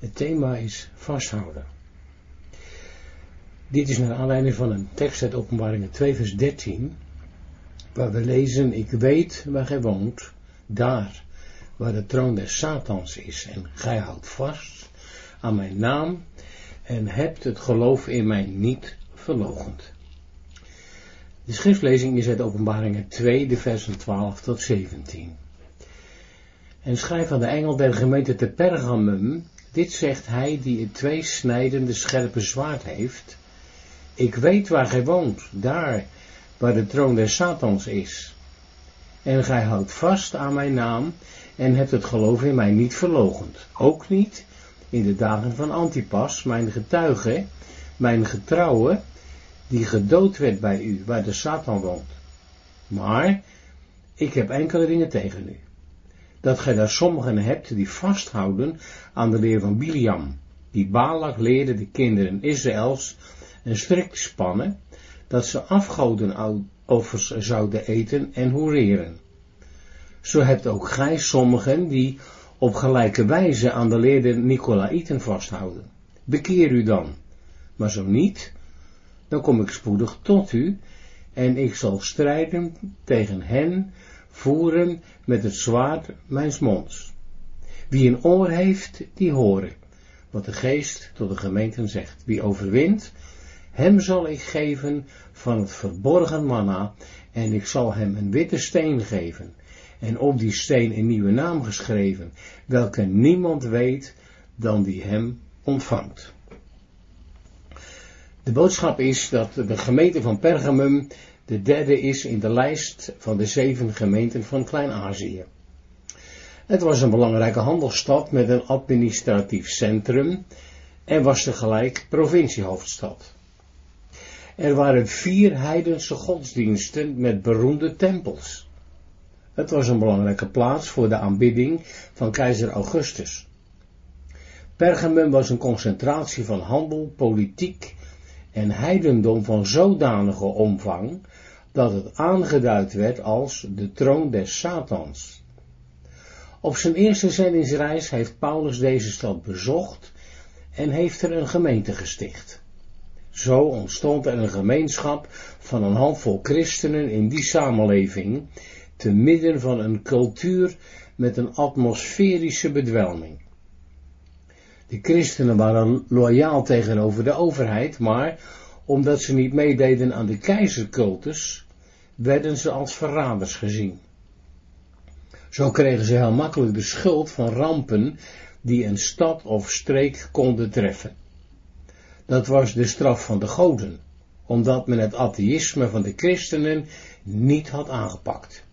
Het thema is vasthouden. Dit is naar aanleiding van een tekst uit Openbaringen 2 vers 13, waar we lezen, ik weet waar gij woont, daar waar de troon des Satans is, en gij houdt vast aan mijn naam en hebt het geloof in mij niet verlogend. De schriftlezing is uit Openbaringen 2, de versen 12 tot 17. En schrijf aan de engel der gemeente te Pergamum, dit zegt hij die het twee snijdende scherpe zwaard heeft. Ik weet waar gij woont, daar waar de troon des Satans is. En gij houdt vast aan mijn naam en hebt het geloof in mij niet verlogend. Ook niet in de dagen van Antipas, mijn getuige, mijn getrouwe, die gedood werd bij u, waar de Satan woont. Maar ik heb enkele dingen tegen u. Dat gij daar sommigen hebt die vasthouden aan de leer van Biliam, die Balak leerde de kinderen Israëls een strik spannen, dat ze afgodenoffers zouden eten en hoereren. Zo hebt ook gij sommigen die op gelijke wijze aan de leer der Nicolaïten vasthouden. Bekeer u dan, maar zo niet, dan kom ik spoedig tot u, en ik zal strijden tegen hen, voeren met het zwaard mijns monds. Wie een oor heeft, die horen, wat de geest tot de gemeenten zegt. Wie overwint, hem zal ik geven van het verborgen manna, en ik zal hem een witte steen geven, en op die steen een nieuwe naam geschreven, welke niemand weet dan die hem ontvangt. De boodschap is dat de gemeente van Pergamum de derde is in de lijst van de zeven gemeenten van Klein-Azië. Het was een belangrijke handelsstad met een administratief centrum en was tegelijk provinciehoofdstad. Er waren vier heidense godsdiensten met beroemde tempels. Het was een belangrijke plaats voor de aanbidding van keizer Augustus. Pergamum was een concentratie van handel, politiek en heidendom van zodanige omvang dat het aangeduid werd als de troon des Satans. Op zijn eerste zendingsreis heeft Paulus deze stad bezocht en heeft er een gemeente gesticht. Zo ontstond er een gemeenschap van een handvol christenen in die samenleving, te midden van een cultuur met een atmosferische bedwelming. De christenen waren loyaal tegenover de overheid, maar omdat ze niet meededen aan de keizercultus, werden ze als verraders gezien. Zo kregen ze heel makkelijk de schuld van rampen die een stad of streek konden treffen. Dat was de straf van de goden, omdat men het atheïsme van de christenen niet had aangepakt.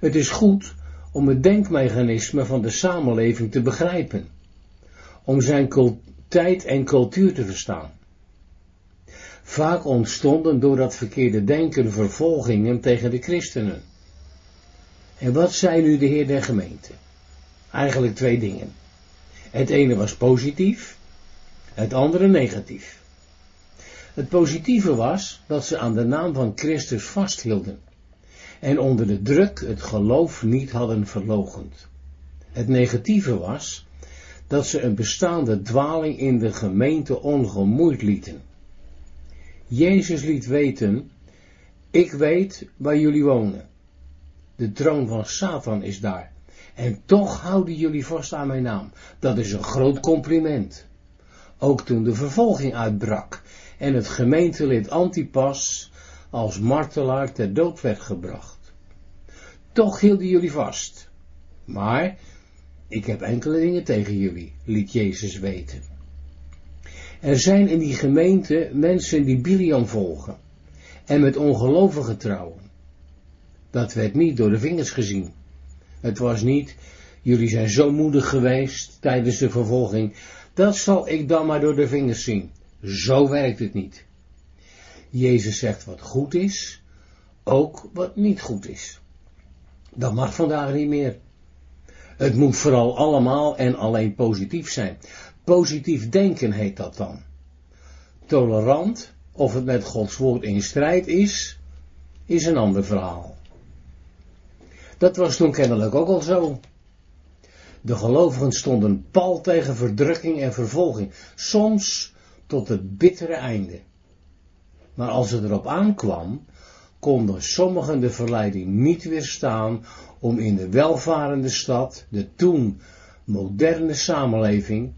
Het is goed om het denkmechanisme van de samenleving te begrijpen, om zijn tijd en cultuur te verstaan. Vaak ontstonden door dat verkeerde denken vervolgingen tegen de christenen. En wat zei nu de Heer der gemeente? Eigenlijk twee dingen. Het ene was positief, het andere negatief. Het positieve was dat ze aan de naam van Christus vasthielden en onder de druk het geloof niet hadden verlogend. Het negatieve was dat ze een bestaande dwaling in de gemeente ongemoeid lieten. Jezus liet weten, ik weet waar jullie wonen. De troon van Satan is daar. En toch houden jullie vast aan mijn naam. Dat is een groot compliment. Ook toen de vervolging uitbrak en het gemeentelid Antipas als martelaar ter dood werd gebracht. Toch hielden jullie vast. Maar ik heb enkele dingen tegen jullie, liet Jezus weten. Er zijn in die gemeente mensen die Biliam volgen en met ongelovigen trouwen. Dat werd niet door de vingers gezien. Het was niet, jullie zijn zo moedig geweest tijdens de vervolging, dat zal ik dan maar door de vingers zien. Zo werkt het niet. Jezus zegt wat goed is, ook wat niet goed is. Dat mag vandaag niet meer. Het moet vooral allemaal en alleen positief zijn. Positief denken heet dat dan. Tolerant, of het met Gods woord in strijd is, is een ander verhaal. Dat was toen kennelijk ook al zo. De gelovigen stonden pal tegen verdrukking en vervolging, soms tot het bittere einde. Maar als het erop aankwam, konden sommigen de verleiding niet weerstaan om in de welvarende stad, de toen moderne samenleving,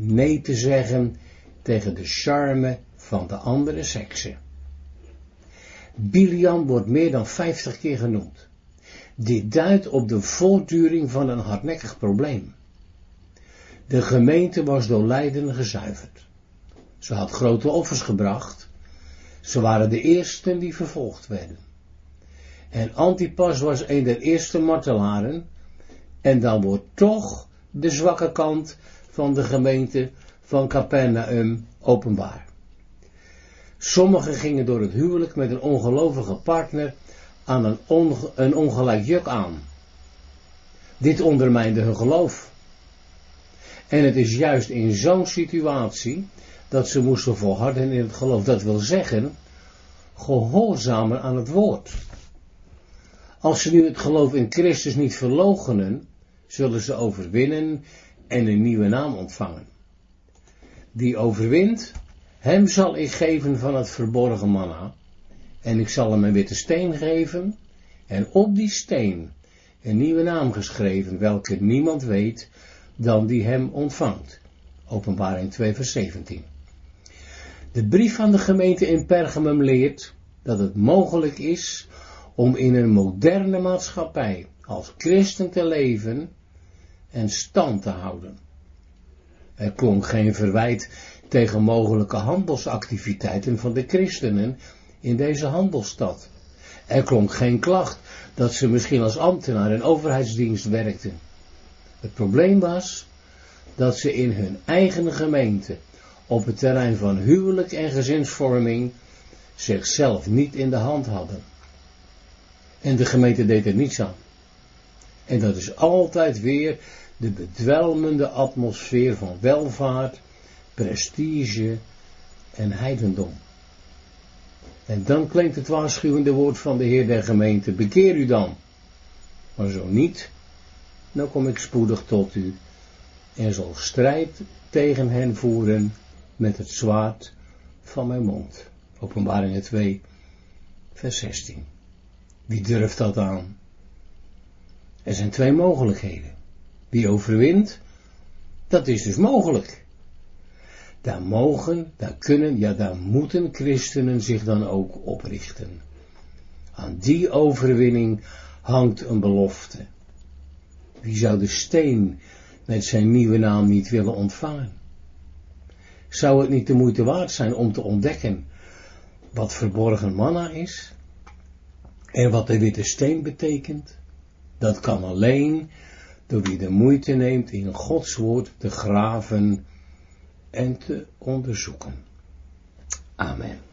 nee te zeggen tegen de charme van de andere sekse. Biliam wordt meer dan 50 keer genoemd. Dit duidt op de voortduring van een hardnekkig probleem. De gemeente was door lijden gezuiverd. Ze had grote offers gebracht. Ze waren de eersten die vervolgd werden. En Antipas was een der eerste martelaren. En dan wordt toch de zwakke kant van de gemeente van Capernaum openbaar. Sommigen gingen door het huwelijk met een ongelovige partner aan een, een ongelijk juk aan. Dit ondermijnde hun geloof. En het is juist in zo'n situatie dat ze moesten volharden in het geloof. Dat wil zeggen, gehoorzamen aan het woord. Als ze nu het geloof in Christus niet verloochenen, zullen ze overwinnen en een nieuwe naam ontvangen. Die overwint, hem zal ik geven van het verborgen manna, en ik zal hem een witte steen geven, en op die steen een nieuwe naam geschreven, welke niemand weet dan die hem ontvangt. Openbaring 2 vers 17. De brief van de gemeente in Pergamum leert dat het mogelijk is om in een moderne maatschappij als christen te leven en stand te houden. Er klonk geen verwijt tegen mogelijke handelsactiviteiten van de christenen in deze handelsstad. Er klonk geen klacht dat ze misschien als ambtenaar in overheidsdienst werkten. Het probleem was dat ze in hun eigen gemeente op het terrein van huwelijk en gezinsvorming zichzelf niet in de hand hadden. En de gemeente deed er niets aan. En dat is altijd weer de bedwelmende atmosfeer van welvaart, prestige en heidendom. En dan klinkt het waarschuwende woord van de Heer der gemeente, bekeer u dan. Maar zo niet, dan kom ik spoedig tot u en zal strijd tegen hen voeren met het zwaard van mijn mond. Openbaringen 2, vers 16. Wie durft dat aan? Er zijn twee mogelijkheden. Wie overwint, dat is dus mogelijk. Daar mogen, daar kunnen, ja daar moeten christenen zich dan ook oprichten. Aan die overwinning hangt een belofte. Wie zou de steen met zijn nieuwe naam niet willen ontvangen? Zou het niet de moeite waard zijn om te ontdekken wat verborgen manna is? En wat de witte steen betekent? Dat kan alleen door wie de moeite neemt in Gods woord te graven en te onderzoeken. Amen.